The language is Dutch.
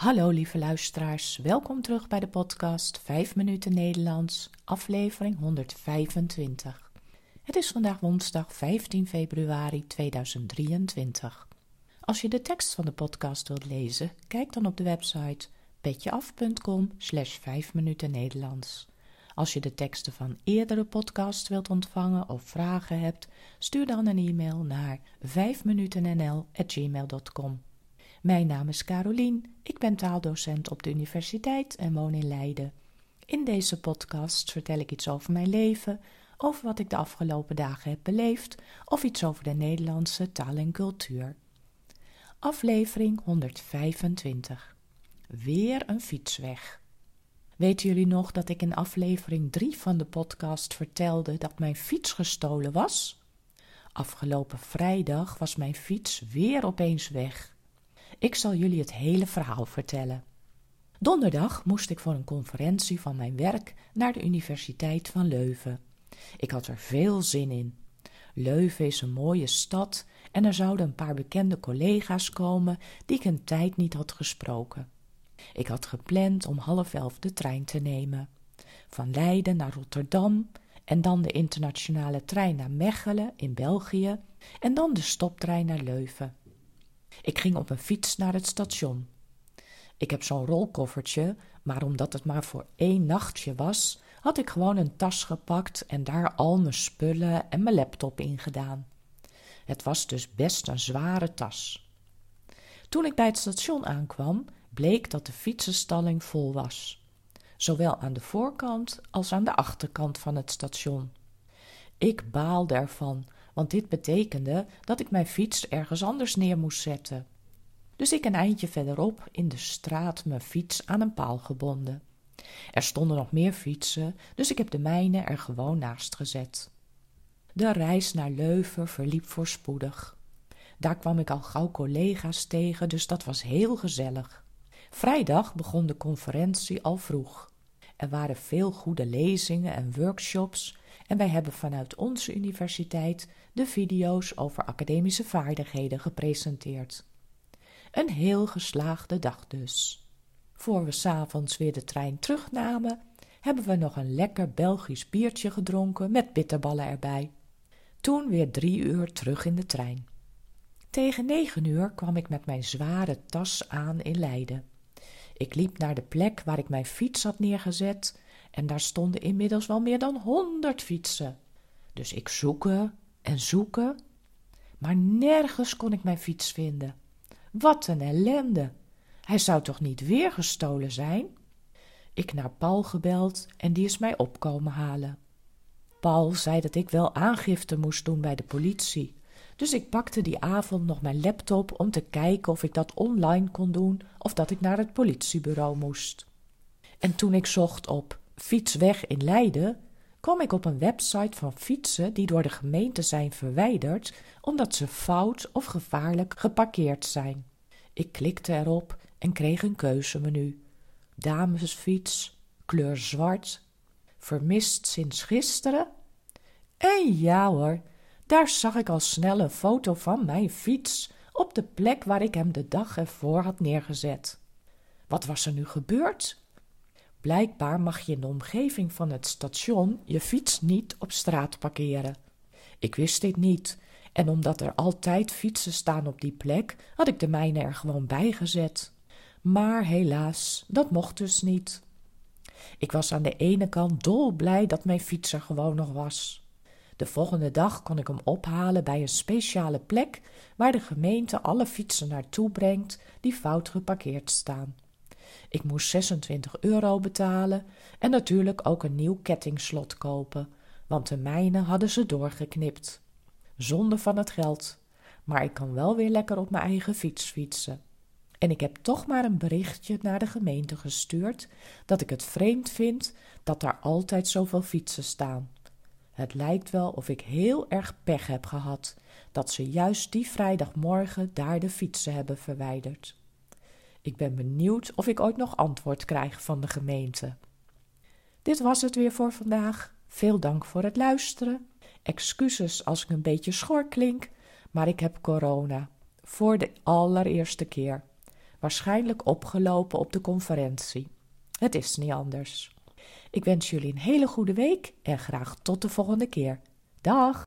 Hallo lieve luisteraars, welkom terug bij de podcast 5 minuten Nederlands, aflevering 125. Het is vandaag woensdag 15 februari 2023. Als je de tekst van de podcast wilt lezen, kijk dan op de website petjeaf.com slash 5 minuten Nederlands. Als je de teksten van eerdere podcasts wilt ontvangen of vragen hebt, stuur dan een e-mail naar 5minutennl.gmail.com. Mijn naam is Carolien, ik ben taaldocent op de universiteit en woon in Leiden. In deze podcast vertel ik iets over mijn leven, over wat ik de afgelopen dagen heb beleefd of iets over de Nederlandse taal en cultuur. Aflevering 125. Weer een fietsweg. Weten jullie nog dat ik in aflevering 3 van de podcast vertelde dat mijn fiets gestolen was? Afgelopen vrijdag was mijn fiets weer opeens weg. Ik zal jullie het hele verhaal vertellen. Donderdag moest ik voor een conferentie van mijn werk naar de Universiteit van Leuven. Ik had er veel zin in. Leuven is een mooie stad en er zouden een paar bekende collega's komen die ik een tijd niet had gesproken. Ik had gepland om half elf de trein te nemen. Van Leiden naar Rotterdam en dan de internationale trein naar Mechelen in België en dan de stoptrein naar Leuven. Ik ging op een fiets naar het station. Ik heb zo'n rolkoffertje, maar omdat het maar voor één nachtje was, had ik gewoon een tas gepakt en daar al mijn spullen en mijn laptop in gedaan. Het was dus best een zware tas. Toen ik bij het station aankwam, bleek dat de fietsenstalling vol was, zowel aan de voorkant als aan de achterkant van het station. Ik baalde ervan, want dit betekende dat ik mijn fiets ergens anders neer moest zetten. Dus ik een eindje verderop in de straat mijn fiets aan een paal gebonden. Er stonden nog meer fietsen, dus ik heb de mijne er gewoon naast gezet. De reis naar Leuven verliep voorspoedig. Daar kwam ik al gauw collega's tegen, dus dat was heel gezellig. Vrijdag begon de conferentie al vroeg. Er waren veel goede lezingen en workshops en wij hebben vanuit onze universiteit de video's over academische vaardigheden gepresenteerd. Een heel geslaagde dag dus. Voor we s'avonds weer de trein terugnamen, hebben we nog een lekker Belgisch biertje gedronken met bitterballen erbij. Toen weer drie uur terug in de trein. Tegen negen uur kwam ik met mijn zware tas aan in Leiden. Ik liep naar de plek waar ik mijn fiets had neergezet en daar stonden inmiddels wel meer dan honderd fietsen. Dus ik zoeken en zoeken, maar nergens kon ik mijn fiets vinden. Wat een ellende! Hij zou toch niet weer gestolen zijn? Ik naar Paul gebeld en die is mij opkomen halen. Paul zei dat ik wel aangifte moest doen bij de politie. Dus ik pakte die avond nog mijn laptop om te kijken of ik dat online kon doen of dat ik naar het politiebureau moest. En toen ik zocht op Fietsweg in Leiden, kwam ik op een website van fietsen die door de gemeente zijn verwijderd omdat ze fout of gevaarlijk geparkeerd zijn. Ik klikte erop en kreeg een keuzemenu. Damesfiets, kleur zwart, vermist sinds gisteren. En ja hoor, daar zag ik al snel een foto van mijn fiets op de plek waar ik hem de dag ervoor had neergezet. Wat was er nu gebeurd? Blijkbaar mag je in de omgeving van het station je fiets niet op straat parkeren. Ik wist dit niet, en omdat er altijd fietsen staan op die plek, had ik de mijne er gewoon bij gezet. Maar helaas, dat mocht dus niet. Ik was aan de ene kant dolblij dat mijn fiets er gewoon nog was. De volgende dag kon ik hem ophalen bij een speciale plek waar de gemeente alle fietsen naartoe brengt die fout geparkeerd staan. Ik moest 26 euro betalen en natuurlijk ook een nieuw kettingslot kopen, want de mijne hadden ze doorgeknipt. Zonde van het geld, maar ik kan wel weer lekker op mijn eigen fiets fietsen. En ik heb toch maar een berichtje naar de gemeente gestuurd dat ik het vreemd vind dat daar altijd zoveel fietsen staan. Het lijkt wel of ik heel erg pech heb gehad dat ze juist die vrijdagmorgen daar de fietsen hebben verwijderd. Ik ben benieuwd of ik ooit nog antwoord krijg van de gemeente. Dit was het weer voor vandaag. Veel dank voor het luisteren. Excuses als ik een beetje schor klink, maar ik heb corona. Voor de allereerste keer. waarschijnlijk opgelopen op de conferentie. Het is niet anders. Ik wens jullie een hele goede week en graag tot de volgende keer. Dag!